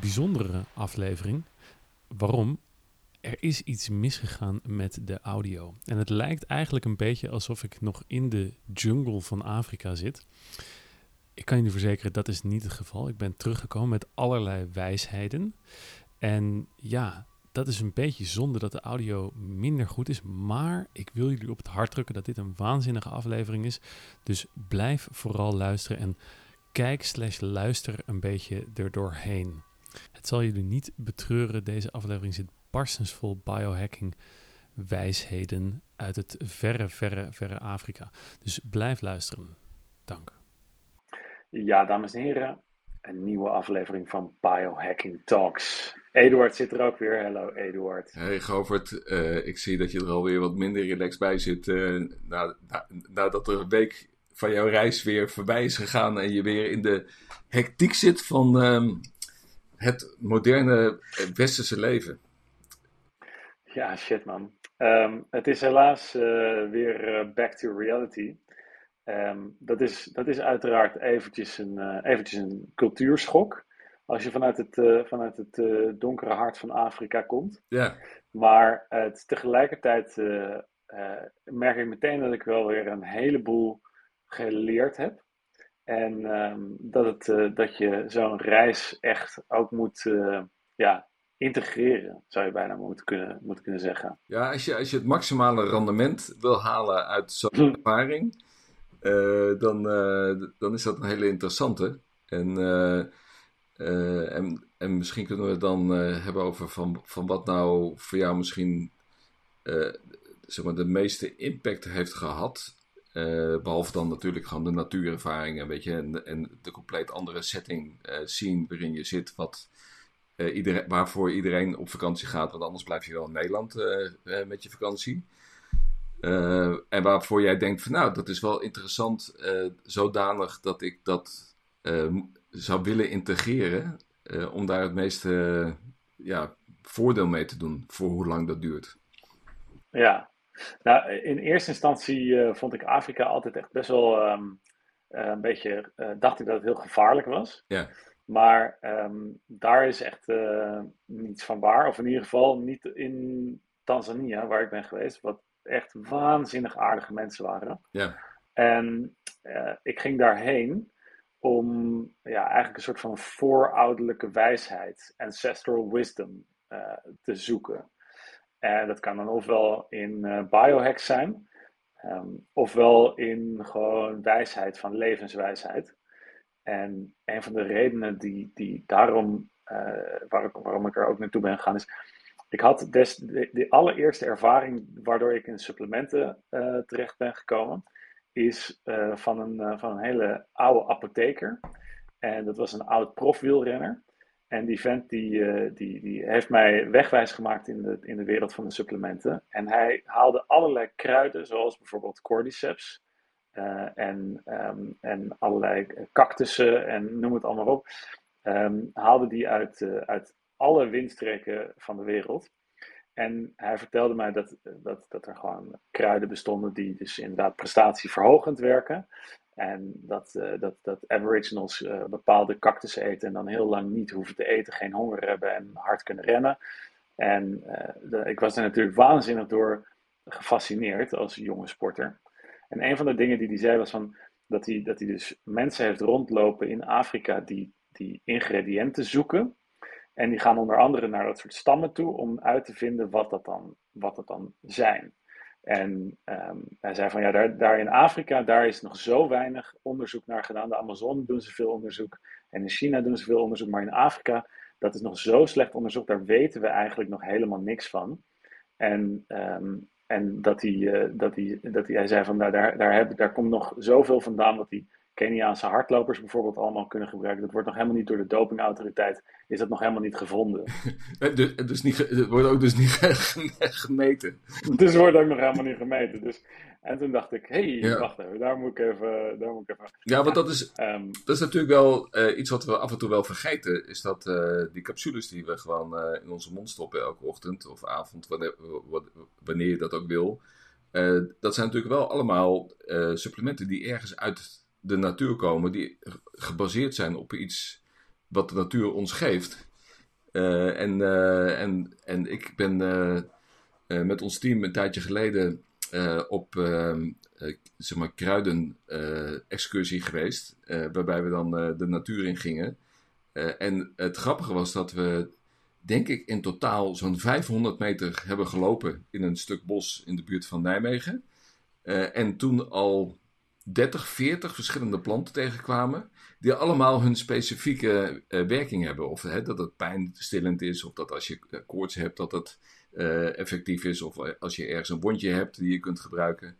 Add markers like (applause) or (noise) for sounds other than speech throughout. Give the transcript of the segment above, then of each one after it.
bijzondere aflevering. Waarom? Er is iets misgegaan met de audio. En het lijkt eigenlijk een beetje alsof ik nog in de jungle van Afrika zit. Ik kan jullie verzekeren, dat is niet het geval. Ik ben teruggekomen met allerlei wijsheden. En ja, dat is een beetje zonde dat de audio minder goed is. Maar ik wil jullie op het hart drukken dat dit een waanzinnige aflevering is. Dus blijf vooral luisteren en kijk slash luister een beetje erdoorheen. Het zal jullie niet betreuren, deze aflevering zit barstensvol biohacking wijsheden uit het verre, verre, verre Afrika. Dus blijf luisteren. Dank. Ja, dames en heren, een nieuwe aflevering van Biohacking Talks. Eduard zit er ook weer. Hallo Eduard. Hey Govert, uh, ik zie dat je er alweer wat minder relaxed bij zit. Uh, na, na, nadat er een week van jouw reis weer voorbij is gegaan en je weer in de hectiek zit van um, het moderne westerse leven. Ja, shit man. Um, het is helaas uh, weer uh, back to reality. Um, dat, is, dat is uiteraard eventjes een, uh, eventjes een cultuurschok. Als je vanuit het, vanuit het donkere hart van Afrika komt. Ja. Maar het, tegelijkertijd merk ik meteen dat ik wel weer een heleboel geleerd heb. En um, dat, het, uh, dat je zo'n reis echt ook moet uh, ja, integreren, zou je bijna moeten kunnen, moeten kunnen zeggen. Ja, als je, als je het maximale rendement wil halen uit zo'n hm. ervaring, uh, dan, dan is dat een hele interessante. En, en, en misschien kunnen we het dan hebben over van, van wat nou voor jou misschien zeg maar, de meeste impact heeft gehad uh, behalve dan natuurlijk gewoon de natuurervaringen, weet je, en, de compleet andere setting zien waarin je zit, wat, iedereen, waarvoor iedereen op vakantie gaat, want anders blijf je wel in Nederland met je vakantie. en waarvoor jij denkt van nou, dat is wel interessant, zodanig dat ik dat zou willen integreren, om daar het meeste ja, voordeel mee te doen voor hoe lang dat duurt. Ja, nou, in eerste instantie uh, vond ik Afrika altijd echt best wel um, uh, een beetje, uh, dacht ik dat het heel gevaarlijk was. Ja. Maar um, daar is echt niets van waar. Of in ieder geval niet in Tanzania, waar ik ben geweest. Wat echt waanzinnig aardige mensen waren. Ja. En ik ging daarheen om ja, eigenlijk een soort van voorouderlijke wijsheid, ancestral wisdom, te zoeken. En dat kan dan ofwel in uh, biohacks zijn, um, ofwel in gewoon wijsheid van levenswijsheid. En een van de redenen die, die daarom, waar, waarom ik er ook naartoe ben gegaan, is. Ik had des, de, allereerste ervaring waardoor ik in supplementen terecht ben gekomen, is van, een, van een hele oude apotheker. En dat was een oud profwielrenner. En die vent die, uh, die, die heeft mij wegwijs gemaakt in de, in de wereld van de supplementen. En hij haalde allerlei kruiden, zoals bijvoorbeeld cordyceps. Uh, en, um, en allerlei cactussen en noem het allemaal op. Um, haalde die uit, uit alle windstreken van de wereld. En hij vertelde mij dat, dat, dat er gewoon kruiden bestonden die dus inderdaad prestatieverhogend werken. En dat, uh, dat, dat aboriginals uh, bepaalde cactussen eten en dan heel lang niet hoeven te eten, geen honger hebben en hard kunnen rennen. En de, ik was er natuurlijk waanzinnig door gefascineerd als jonge sporter. En een van de dingen die hij zei was van, dat, hij, dat hij dus mensen heeft rondlopen in Afrika die, die ingrediënten zoeken. En die gaan onder andere naar dat soort stammen toe om uit te vinden wat dat dan, wat dat dan zijn. En um, hij zei van ja, daar, daar in Afrika, daar is nog zo weinig onderzoek naar gedaan. De Amazon doen ze veel onderzoek en in China doen ze veel onderzoek, maar in Afrika, dat is nog zo slecht onderzoek, daar weten we eigenlijk nog helemaal niks van. En, um, en dat, hij, uh, dat, hij, dat hij, zei van nou, daar, daar, heb, daar komt nog zoveel vandaan wat hij Keniaanse hardlopers bijvoorbeeld allemaal kunnen gebruiken. Dat wordt nog helemaal niet door de dopingautoriteit, is dat nog helemaal niet gevonden. (laughs) dus, dus niet, het wordt ook dus niet (laughs) gemeten. Dus wordt ook nog helemaal niet gemeten. Dus, en toen dacht ik, hé, hey, ja. wacht even, daar moet ik even, daar moet ik even... Ja, want dat is, um, dat is natuurlijk wel uh, iets wat we af en toe wel vergeten, is dat uh, die capsules die we gewoon uh, in onze mond stoppen elke ochtend of avond, wanneer, wanneer je dat ook wil, dat zijn natuurlijk wel allemaal supplementen die ergens uit de natuur komen die gebaseerd zijn op iets wat de natuur ons geeft. Uh, en, uh, en, en ik ben uh, met ons team een tijdje geleden op zeg maar kruiden-excursie geweest, waarbij we dan de natuur in gingen. en het grappige was dat we, denk ik, in totaal zo'n 500 meter hebben gelopen in een stuk bos in de buurt van Nijmegen. en toen al 30, 40 verschillende planten tegenkwamen. Die allemaal hun specifieke uh, werking hebben. Of hè, dat het pijnstillend is, of dat als je eh, koorts hebt, dat het uh, effectief is. Of als je ergens een wondje hebt die je kunt gebruiken.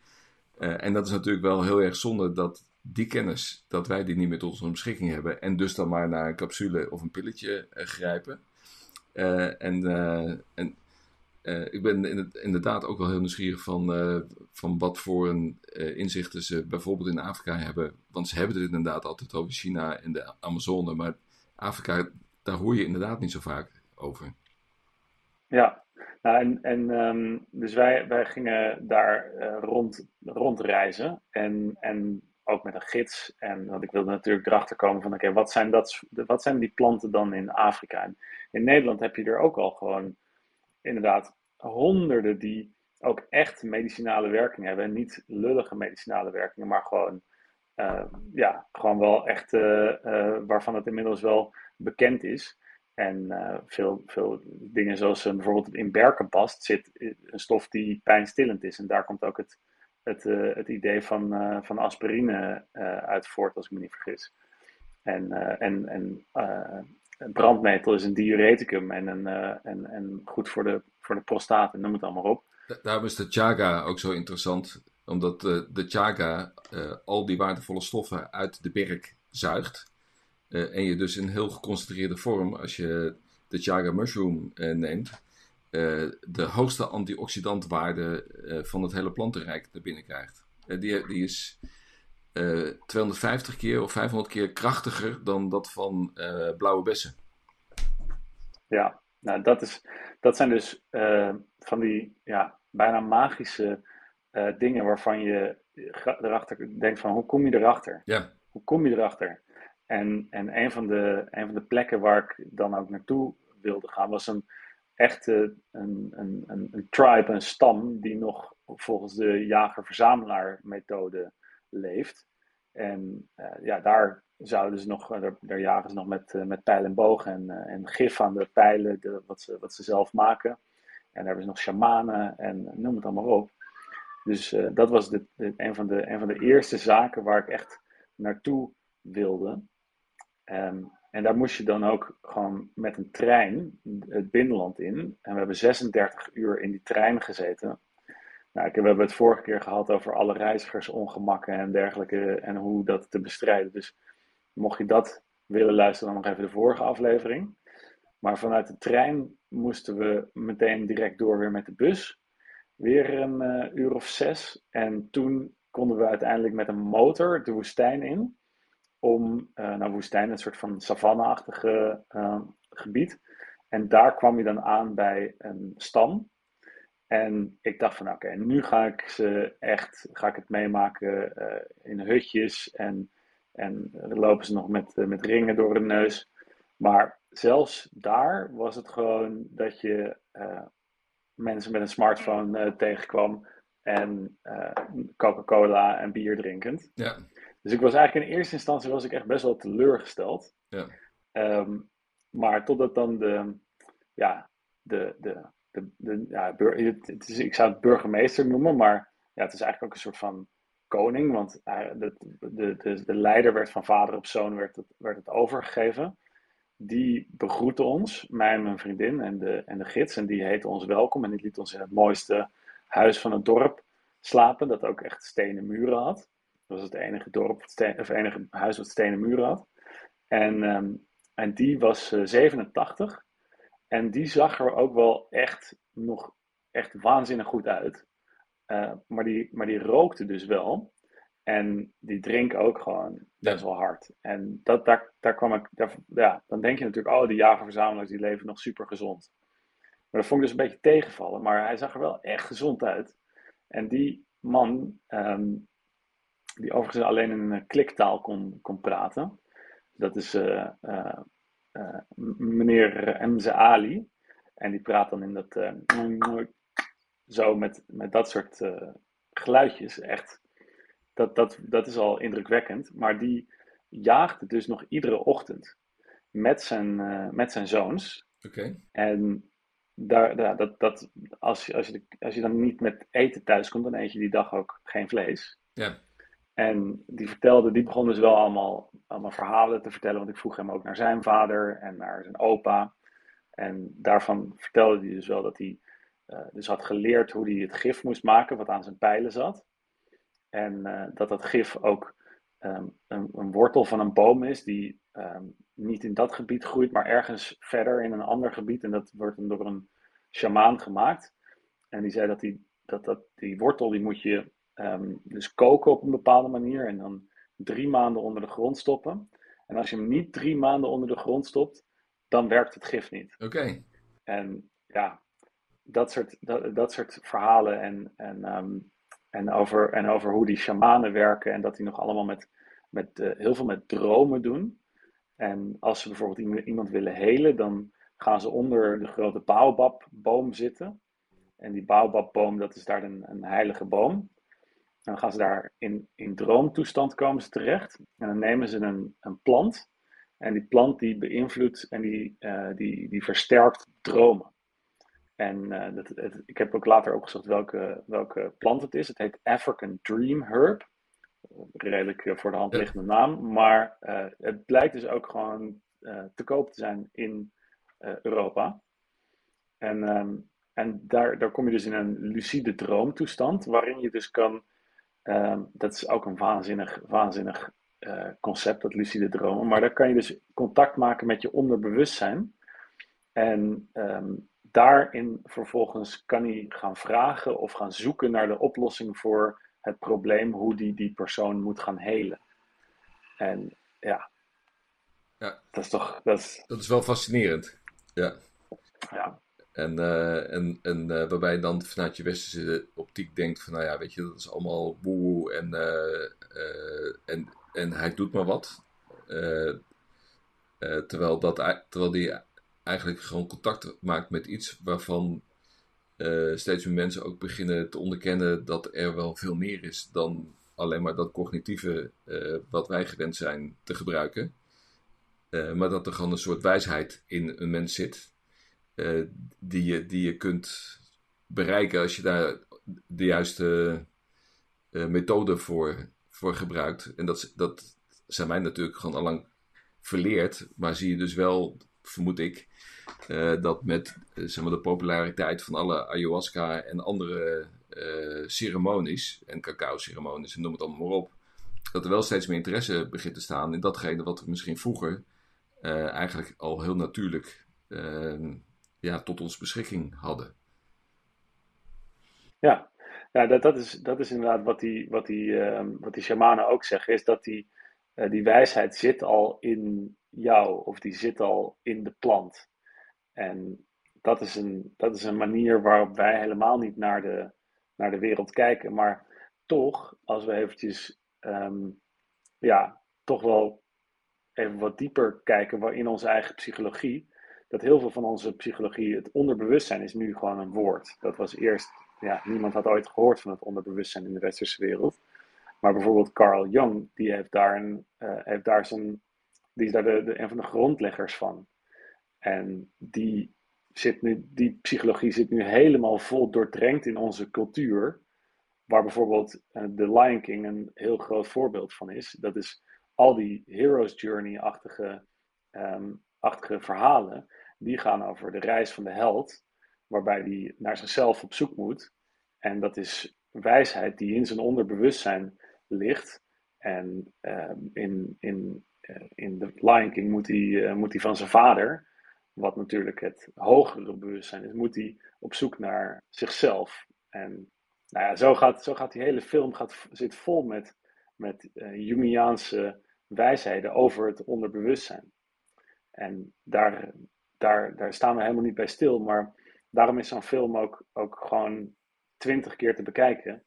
En dat is natuurlijk wel heel erg zonde dat die kennis, dat wij die niet met onze beschikking hebben. En dus dan maar naar een capsule of een pilletje grijpen. en, en uh, ik ben inderdaad ook wel heel nieuwsgierig van, uh, van wat voor een uh, inzichten ze bijvoorbeeld in Afrika hebben. Want ze hebben het inderdaad altijd over China en de Amazone, maar Afrika, daar hoor je inderdaad niet zo vaak over. Ja, nou, en, en um, dus wij, wij gingen daar rond, rondreizen en, en ook met een gids. En want ik wilde natuurlijk erachter komen van, oké, wat zijn dat, wat zijn die planten dan in Afrika? En in Nederland heb je er ook al gewoon inderdaad honderden die ook echt medicinale werking hebben. En niet lullige medicinale werkingen, maar gewoon, uh, ja, gewoon wel echt uh, uh, waarvan het inmiddels wel bekend is. En veel, veel dingen zoals bijvoorbeeld in berkenpast zit een stof die pijnstillend is. En daar komt ook het, het, het idee van, van aspirine uit voort, als ik me niet vergis. En, en, en brandmetel is een diureticum en, een, en, en goed voor de voor de prostaat en noem het allemaal op. Daarom is de chaga ook zo interessant, omdat de, de chaga uh, al die waardevolle stoffen uit de berk zuigt. En je dus in heel geconcentreerde vorm, als je de chaga mushroom neemt, de hoogste antioxidantwaarde van het hele plantenrijk naar binnen krijgt. die, die is 250 keer of 500 keer krachtiger dan dat van blauwe bessen. Ja, nou, dat, is, dat zijn dus uh, van die ja, bijna magische dingen waarvan je erachter denkt van hoe kom je erachter? Ja. Hoe kom je erachter? En, en een, van de, een van de plekken waar ik dan ook naartoe wilde gaan was een echte een, een, een, een tribe, een stam die nog volgens de jager-verzamelaar methode leeft. En uh, ja, daar zouden ze nog, daar, jagen ze nog met, uh, met pijl en boog en, uh, en gif aan de pijlen, de, wat, ze, wat ze zelf maken. En daar hebben ze nog shamanen en noem het allemaal op. Dus dat was de, een, van de, een van de eerste zaken waar ik echt naartoe wilde. Um, en daar moest je dan ook gewoon met een trein het binnenland in. En we hebben 36 uur in die trein gezeten. Nou, we hebben het vorige keer gehad over alle reizigersongemakken en dergelijke en hoe dat te bestrijden. Dus mocht je dat willen luisteren, dan nog even de vorige aflevering. Maar vanuit de trein moesten we meteen direct door weer met de bus. Weer een uh, uur of zes. En toen konden we uiteindelijk met een motor de woestijn in. Om, uh, nou woestijn, een soort van savanne-achtige uh, gebied. En daar kwam je dan aan bij een stam. En ik dacht van oké, nu ga ik ze echt, ga ik het meemaken uh, in hutjes en, en lopen ze nog met, uh, met ringen door de neus. Maar zelfs daar was het gewoon dat je uh, mensen met een smartphone tegenkwam en Coca-Cola en bier drinkend. Ja. Dus ik was eigenlijk in eerste instantie was ik echt best wel teleurgesteld. Ja. Um, maar totdat dan de, ja, de, de de, de, ja, het is, ik zou het burgemeester noemen, maar ja, het is eigenlijk ook een soort van koning, want de, de, de, de leider werd van vader op zoon werd het, werd het overgegeven. Die begroette ons, mij en mijn vriendin en de, en de gids, en die heette ons welkom en die liet ons in het mooiste huis van het dorp slapen, dat ook echt stenen muren had. Dat was het enige dorp, of enige huis wat stenen muren had. En, um, en die was uh, 87 en die zag er ook wel echt nog echt waanzinnig goed uit. Uh, maar, die, maar die rookte dus wel. En die drinken ook gewoon best wel hard. En dat, daar, daar kwam ik, daar, ja, dan denk je natuurlijk, oh, die jagerverzamelaars die leven nog super gezond. Maar dat vond ik dus een beetje tegenvallen. Maar hij zag er wel echt gezond uit. En die man, um, die overigens alleen in kliktaal kon, kon praten. Dat is meneer Mze Ali. En die praat dan in dat. zo met, met dat soort geluidjes. Echt. Dat, dat, dat is al indrukwekkend. Maar die jaagde dus nog iedere ochtend met zijn, met zijn zoons. Oké. En daar, dat, dat, als, als, je, als je dan niet met eten thuis komt, dan eet je die dag ook geen vlees. Ja. En die vertelde, die begon dus wel allemaal, allemaal verhalen te vertellen, want ik vroeg hem ook naar zijn vader en naar zijn opa. En daarvan vertelde hij dus wel dat hij uh, dus had geleerd hoe hij het gif moest maken, wat aan zijn pijlen zat. En uh, dat dat gif ook um, een, een, wortel van een boom is die um, niet in dat gebied groeit, maar ergens verder in een ander gebied. En dat wordt dan door een shamaan gemaakt. En die zei dat die, dat, dat, die wortel die moet je um, dus koken op een bepaalde manier en dan drie maanden onder de grond stoppen. En als je hem niet drie maanden onder de grond stopt, dan werkt het gif niet. Oké. En ja, dat soort, dat, dat soort verhalen en, en, um, en, over, en over hoe die shamanen werken en dat die nog allemaal met, met uh, heel veel met dromen doen. En als ze bijvoorbeeld iemand willen helen, dan gaan ze onder de grote baobabboom zitten. En die baobabboom, dat is daar een, een heilige boom. En dan gaan ze daar in, in droomtoestand komen ze terecht. En dan nemen ze een, een plant. En die plant die beïnvloedt en die, uh, die, die versterkt dromen. En uh, dat, het, ik heb ook later opgezocht welke, welke plant het is. Het heet African Dream Herb redelijk eh, voor de hand liggende naam. Maar uh, het blijkt dus ook gewoon te koop te zijn in Europa. En, um, en daar, daar kom je dus in een lucide droomtoestand, waarin je dus kan. Um, dat is ook een waanzinnig, waanzinnig concept, dat lucide dromen. Maar daar kan je dus contact maken met je onderbewustzijn. En um, daarin vervolgens kan hij gaan vragen of gaan zoeken naar de oplossing voor het probleem hoe die die persoon moet gaan helen. En ja, ja. dat is toch. Dat is, dat is wel fascinerend. Ja. ja. En, uh, en, en uh, waarbij je dan vanuit je westerse optiek denkt van, nou ja, weet je, dat is allemaal woe en, en, en hij doet maar wat. terwijl, dat, terwijl die eigenlijk gewoon contact maakt met iets waarvan steeds meer mensen ook beginnen te onderkennen dat er wel veel meer is dan alleen maar dat cognitieve wat wij gewend zijn te gebruiken. Maar dat er gewoon een soort wijsheid in een mens zit die, je, die je kunt bereiken als je daar de juiste methode voor, voor gebruikt. En dat, dat zijn mij natuurlijk gewoon allang verleerd, maar zie je dus wel, vermoed ik, uh, dat met zeg maar de populariteit van alle ayahuasca en andere ceremonies, en cacao-ceremonies en noem het allemaal maar op, dat er wel steeds meer interesse begint te staan in datgene wat we misschien vroeger eigenlijk al heel natuurlijk ja, tot onze beschikking hadden. Ja, ja dat, dat, is, dat is inderdaad wat die, wat die, ehm, wat die shamanen ook zeggen, is dat die, die wijsheid zit al in jou, of die zit al in de plant. En dat is een, dat is een manier waarop wij helemaal niet naar de, naar de wereld kijken. Maar toch, als we eventjes, um, ja, toch wel even wat dieper kijken in onze eigen psychologie. Dat heel veel van onze psychologie, het onderbewustzijn is nu gewoon een woord. Dat was eerst, ja, niemand had ooit gehoord van het onderbewustzijn in de westerse wereld. Maar bijvoorbeeld Carl Jung, die heeft daar, een, uh, heeft daar zijn, die is daar de, een van de grondleggers van. En die, zit nu, die psychologie zit nu helemaal vol doordrenkt in onze cultuur. Waar bijvoorbeeld uh, The Lion King een heel groot voorbeeld van is. Dat is al die Hero's Journey-achtige um, achtige verhalen. Die gaan over de reis van de held. Waarbij die naar zichzelf op zoek moet. En dat is wijsheid die in zijn onderbewustzijn ligt. En um, in, in, uh, in The Lion King moet hij, uh, moet hij van zijn vader wat natuurlijk het hogere bewustzijn is, moet hij op zoek naar zichzelf. En nou ja, zo gaat, zo gaat die hele film gaat, zit vol met, met Jungiaanse wijsheden over het onderbewustzijn. En daar, daar, daar staan we helemaal niet bij stil, maar daarom is zo'n film ook, ook gewoon twintig keer te bekijken.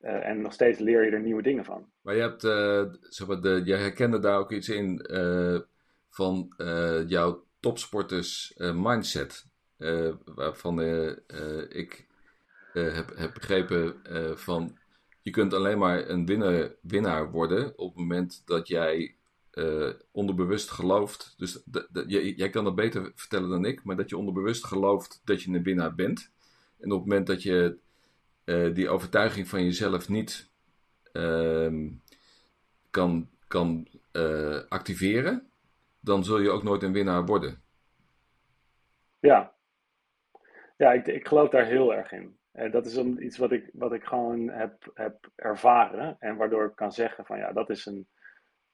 en nog steeds leer je er nieuwe dingen van. Maar je, hebt, zeg maar, de, herkende daar ook iets in van jouw topsporters mindset. waarvan ik heb, heb begrepen van je kunt alleen maar een winnaar, winnaar worden op het moment dat jij uh, onderbewust gelooft. Dus jij kan dat beter vertellen dan ik, maar dat je onderbewust gelooft dat je een winnaar bent. En op het moment dat je uh, die overtuiging van jezelf niet uh, kan, kan uh, activeren, dan zul je ook nooit een winnaar worden. Ja, ja ik, ik geloof daar heel erg in. Dat is iets wat ik, wat ik gewoon heb, heb ervaren en waardoor ik kan zeggen van ja, dat is een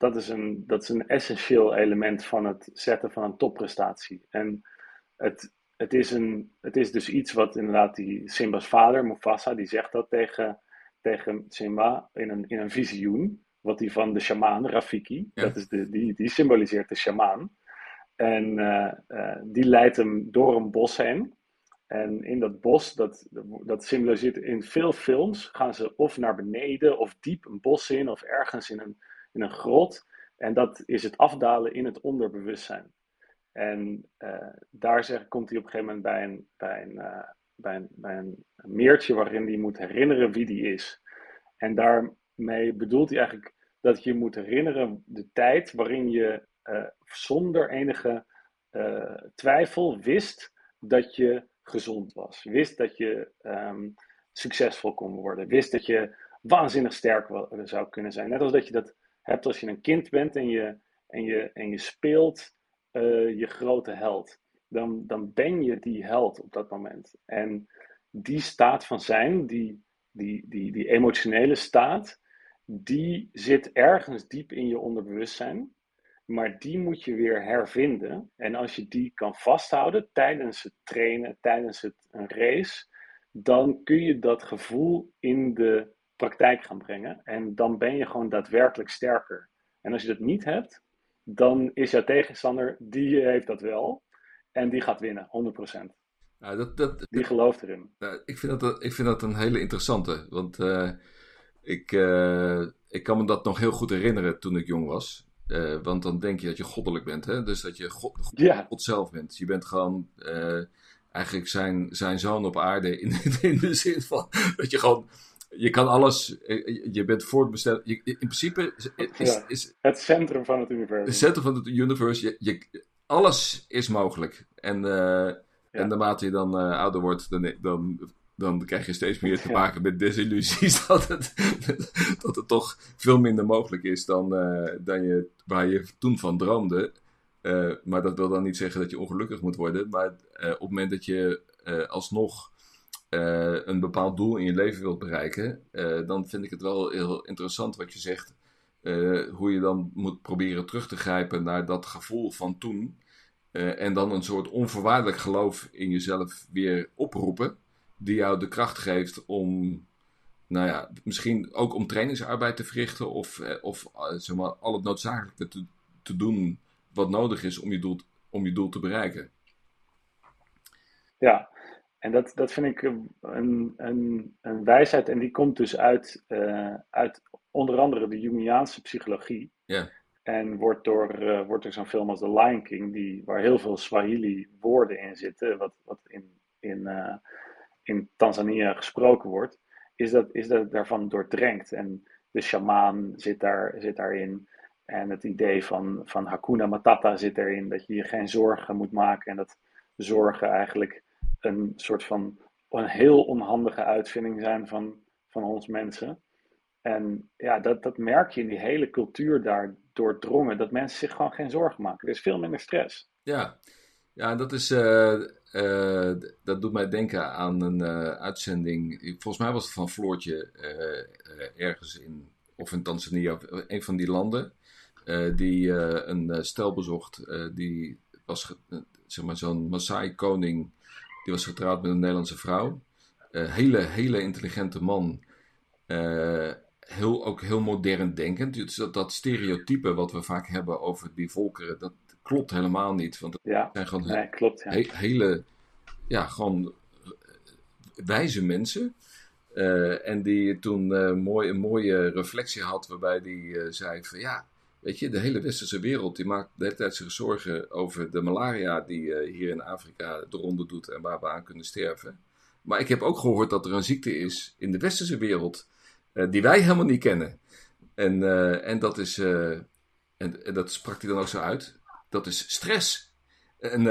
dat is een, dat is een essentieel element van het zetten van een topprestatie. En het, het, is, een, het is dus iets wat inderdaad die Simba's vader, Mufasa, die zegt dat tegen, tegen Simba in een, in een visioen. Wat hij van de shamaan, Rafiki, dat is de, die, die symboliseert de shamaan. En uh, uh, die leidt hem door een bos heen. En in dat bos, dat, dat symboliseert in veel films, gaan ze of naar beneden of diep een bos in of ergens in een, in een grot. En dat is het afdalen in het onderbewustzijn. En uh, daar zeg, komt hij op een gegeven moment bij een, bij een, uh, bij een, bij een meertje waarin hij moet herinneren wie die is. En daarmee bedoelt hij eigenlijk dat je moet herinneren de tijd waarin je uh, zonder enige twijfel wist dat je gezond was. Wist dat je um, succesvol kon worden. Wist dat je waanzinnig sterk zou kunnen zijn. Net als dat je dat hebt als je een kind bent en je, en je, en je speelt uh, je grote held. Dan, dan ben je die held op dat moment. En die staat van zijn, die, die, die, die emotionele staat, die zit ergens diep in je onderbewustzijn. Maar die moet je weer hervinden. En als je die kan vasthouden tijdens het trainen, tijdens het, een race, dan kun je dat gevoel in de praktijk gaan brengen. En dan ben je gewoon daadwerkelijk sterker. En als je dat niet hebt, dan is jouw tegenstander, die heeft dat wel. En die gaat winnen, 100%. Ja, dat, dat, die gelooft erin. ik, vind dat, ik vind dat een hele interessante. Want uh, ik, uh, ik kan me dat nog heel goed herinneren toen ik jong was. Uh, want dan denk je dat je goddelijk bent. Hè? Dus dat je God, God. God zelf bent. Je bent gewoon eigenlijk zijn, zijn zoon op aarde. In, (laughs) in de zin van dat je gewoon je kan alles, je bent voortbesteld. in principe is, is, het centrum van het universum. Het centrum van het universum. Je, je, alles is mogelijk. En, uh, en naarmate je dan uh, ouder wordt, dan, dan, dan krijg je steeds meer te maken met desillusies. (laughs) Dat het, dat het toch veel minder mogelijk is dan, uh, dan je, waar je toen van droomde. maar dat wil dan niet zeggen dat je ongelukkig moet worden. Maar op het moment dat je alsnog uh, een bepaald doel in je leven wilt bereiken, uh, dan vind ik het wel heel interessant wat je zegt. Uh, hoe je dan moet proberen terug te grijpen naar dat gevoel van toen. en dan een soort onvoorwaardelijk geloof in jezelf weer oproepen. Die jou de kracht geeft om, nou ja, misschien ook om trainingsarbeid te verrichten. Of, of zeg maar, al het noodzakelijke te, te doen wat nodig is om je doel, om je doel te bereiken. Ja, en dat, dat vind ik een, een, een wijsheid en die komt dus uit, uh, uit onder andere de Jungiaanse psychologie. En wordt door, uh, wordt door zo'n film als The Lion King, die, waar heel veel Swahili woorden in zitten, wat, wat in, in, uh, in Tanzania gesproken wordt, is dat, is dat daarvan doordrenkt. En de shamaan zit, daar, zit daarin. En het idee van, van Hakuna Matata zit erin, dat je je geen zorgen moet maken en dat zorgen eigenlijk een soort van een heel onhandige uitvinding zijn van, van ons mensen. En ja, dat, dat merk je in die hele cultuur daar doordrongen, dat mensen zich gewoon geen zorgen maken. Er is veel minder stress. Ja, ja dat, is, uh, uh, dat doet mij denken aan een uh, uitzending. Volgens mij was het van Floortje ergens in, of in Tanzania, een van die landen. die een stel bezocht. die was zeg maar, zo'n Maasai-koning die was getrouwd met een Nederlandse vrouw. Uh, hele, hele intelligente man. Uh, heel, ook heel modern denkend. Dus dat, dat stereotype wat we vaak hebben over die volkeren, dat klopt helemaal niet. Want het ja, zijn gewoon nee, klopt, ja. he, hele, ja, gewoon wijze mensen. en die toen mooi, een mooie reflectie had, waarbij die zei van ja, weet je, de hele westerse wereld die maakt de hele tijd zich zorgen over de malaria die hier in Afrika de ronde doet en waar we aan kunnen sterven. Maar ik heb ook gehoord dat er een ziekte is in de westerse wereld die wij helemaal niet kennen. En, en dat is, en, en, dat sprak hij dan ook zo uit, dat is stress. En,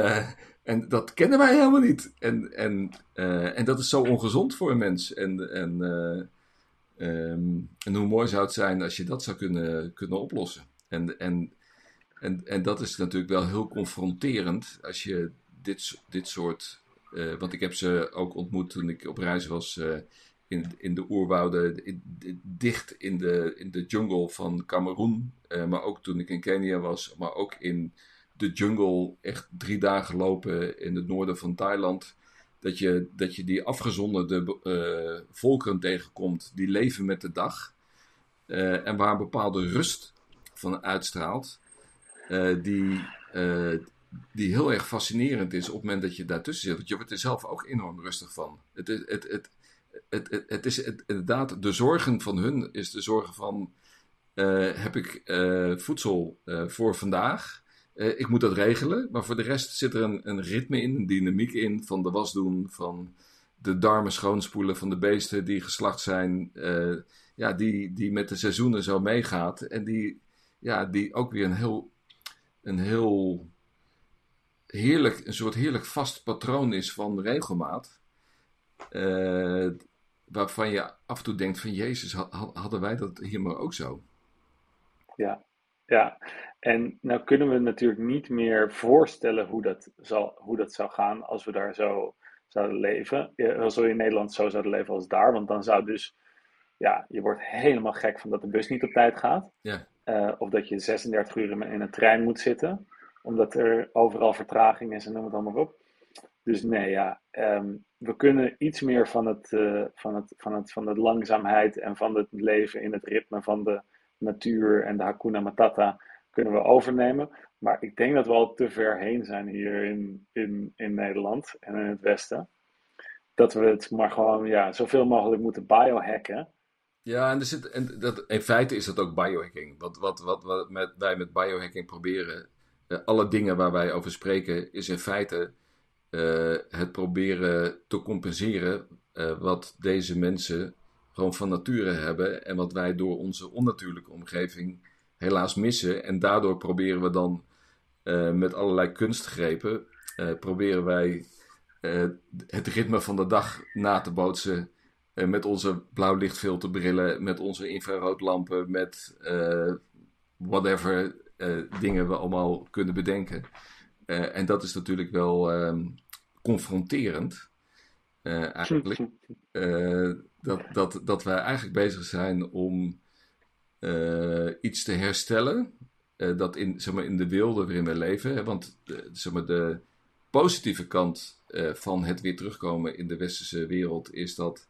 en dat kennen wij helemaal niet. En, en, en dat is zo ongezond voor een mens. En, en, um, en hoe mooi zou het zijn als je dat zou kunnen, kunnen oplossen. En, en, en, en dat is natuurlijk wel heel confronterend als je dit, dit soort. Uh, want ik heb ze ook ontmoet toen ik op reis was in, in de oerwouden, dicht in de, in de jungle van Cameroen. maar ook toen ik in Kenia was, maar ook in de jungle echt drie dagen lopen in het noorden van Thailand. Dat je, dat je die afgezonderde volkeren tegenkomt die leven met de dag. En waar een bepaalde rust van uitstraalt. Uh, die, die heel erg fascinerend is op het moment dat je daartussen zit. Want je wordt er zelf ook enorm rustig van. Het, het, het, het, het, het, is het, inderdaad, de zorgen van hun is de zorgen van... heb ik voedsel voor vandaag? Ik moet dat regelen, maar voor de rest zit er een, een ritme in, een dynamiek in van de was doen, van de darmen schoonspoelen van de beesten die geslacht zijn, ja, die, die met de seizoenen zo meegaat en die, ja, die ook weer een heel, een heel heerlijk, een soort heerlijk vast patroon is van regelmaat. Uh, waarvan je af en toe denkt van Jezus, hadden wij dat hier maar ook zo? Ja, ja, en nou kunnen we natuurlijk niet meer voorstellen hoe dat, zal, hoe dat zou gaan als we daar zo zouden leven. Als we in Nederland zo zouden leven als daar. Want dan zou dus, ja, je wordt helemaal gek van dat de bus niet op tijd gaat. Ja. Uh, of dat je 36 uur in een trein moet zitten. Omdat er overal vertraging is en noem het allemaal op. Dus nee, ja, um, we kunnen iets meer van, het, uh, van, het, van, het, van de langzaamheid en van het leven in het ritme van de natuur en de Hakuna Matata kunnen we overnemen. Maar ik denk dat we al te ver heen zijn hier in, in, in Nederland en in het Westen. Dat we het maar gewoon ja, zoveel mogelijk moeten biohacken. Ja, en, er zit, en dat, in feite is dat ook biohacking. Wat, wat, wat, wat met, wij met biohacking proberen, uh, alle dingen waar wij over spreken, is in feite uh, het proberen te compenseren uh, wat deze mensen gewoon van nature hebben en wat wij door onze onnatuurlijke omgeving helaas missen. En daardoor proberen we dan met allerlei kunstgrepen, proberen wij het ritme van de dag na te bootsen. Met onze blauwlichtfilterbrillen, met onze infraroodlampen, met whatever dingen we allemaal kunnen bedenken. en dat is natuurlijk wel ehm, confronterend, eigenlijk. (laughs) dat, dat, dat wij eigenlijk bezig zijn om iets te herstellen. Dat in, zeg maar, in de wereld waarin we leven. Hè, want de, zeg maar, de positieve kant van het weer terugkomen in de westerse wereld is dat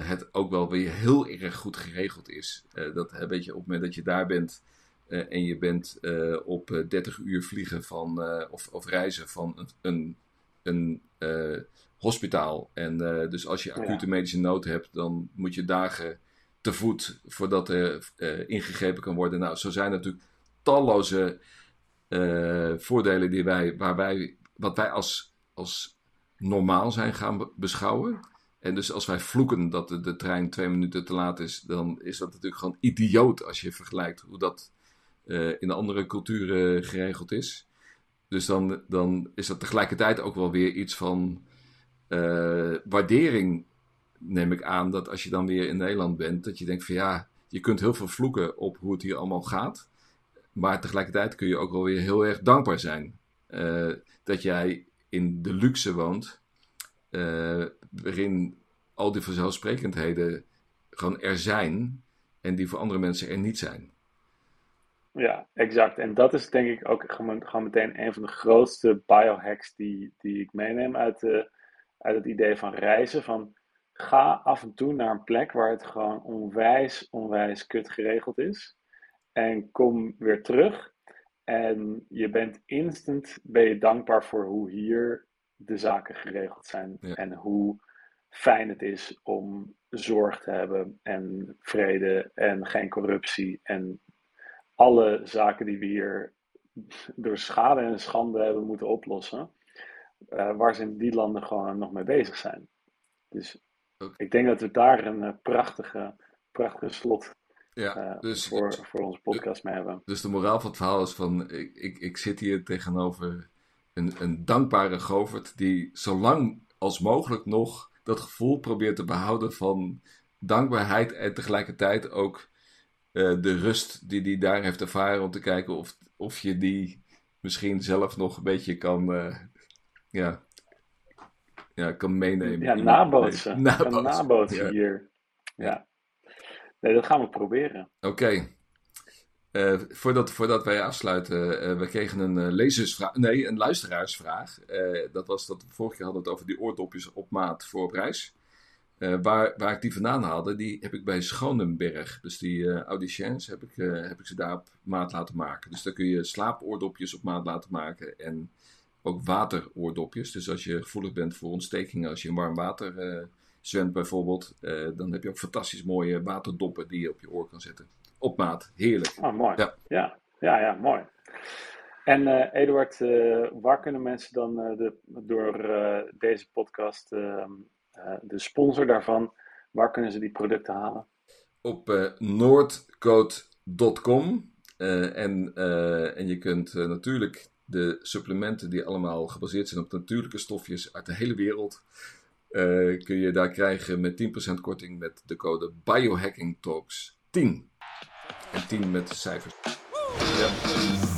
het ook wel weer heel erg goed geregeld is. dat weet je, op het moment dat je daar bent en je bent op 30 uur vliegen van, of, of reizen van een, een, een hospitaal. En dus als je acute medische nood hebt, dan moet je dagen te voet voordat er uh, ingegrepen kan worden. Nou, zo zijn natuurlijk talloze uh, voordelen die wij, waar wij, wat wij als, als normaal zijn gaan beschouwen. En dus als wij vloeken dat de, de, trein twee minuten te laat is, dan is dat natuurlijk gewoon idioot als je vergelijkt hoe dat uh, in andere culturen geregeld is. Dus dan, dan is dat tegelijkertijd ook wel weer iets van waardering neem ik aan dat als je dan weer in Nederland bent, dat je denkt van ja, je kunt heel veel vloeken op hoe het hier allemaal gaat. Maar tegelijkertijd kun je ook wel weer heel erg dankbaar zijn. Uh, dat jij in de luxe woont, uh, waarin al die vanzelfsprekendheden gewoon er zijn en die voor andere mensen er niet zijn. Ja, exact. En dat is denk ik ook gewoon, meteen een van de grootste biohacks die, die ik meeneem uit, de, uit het idee van reizen. Van ga af en toe naar een plek waar het gewoon onwijs, onwijs kut geregeld is. En kom weer terug. En je bent instant, ben je dankbaar voor hoe hier de zaken geregeld zijn. En hoe fijn het is om zorg te hebben en vrede en geen corruptie en alle zaken die we hier door schade en schande hebben moeten oplossen, uh, waar ze in die landen gewoon nog mee bezig zijn. Dus ik denk dat we daar een uh, prachtige, prachtige slot ja, uh, dus, voor, voor onze podcast mee hebben. Dus de moraal van het verhaal is van, ik, ik, ik zit hier tegenover een, een dankbare Govert die zo lang als mogelijk nog dat gevoel probeert te behouden van dankbaarheid en tegelijkertijd ook uh, de rust die hij daar heeft ervaren om te kijken of, of je die misschien zelf nog een beetje kan, uh, ja, ja, kan meenemen. Ja, nabootsen. (laughs) Nabootsen, nabootsen ja. hier. Ja. Nee, dat gaan we proberen. Oké. Uh, voordat, voordat wij afsluiten, uh, we kregen een uh, lezersvraag, nee, een luisteraarsvraag. dat was dat we vorige keer hadden het over die oordopjes op maat voor op reis. waar, waar ik die vandaan haalde, die heb ik bij Schonenberg. Dus die auditions heb ik, heb ik ze daar op maat laten maken. Dus daar kun je slaapoordopjes op maat laten maken en ook wateroordopjes. Dus als je gevoelig bent voor ontstekingen, als je in warm water zwemt bijvoorbeeld, dan heb je ook fantastisch mooie waterdoppen die je op je oor kan zetten op maat. Heerlijk. Ah, mooi. Ja, ja, ja, ja mooi. En uh, Eduard, uh, waar kunnen mensen dan uh, de, door deze podcast, ehm, de sponsor daarvan, waar kunnen ze die producten halen? Op noordcode.com. en, en je kunt natuurlijk de supplementen die allemaal gebaseerd zijn op natuurlijke stofjes uit de hele wereld, kun je daar krijgen met 10% korting met de code Biohacking Talks 10. En 10 met de cijfers. Ja.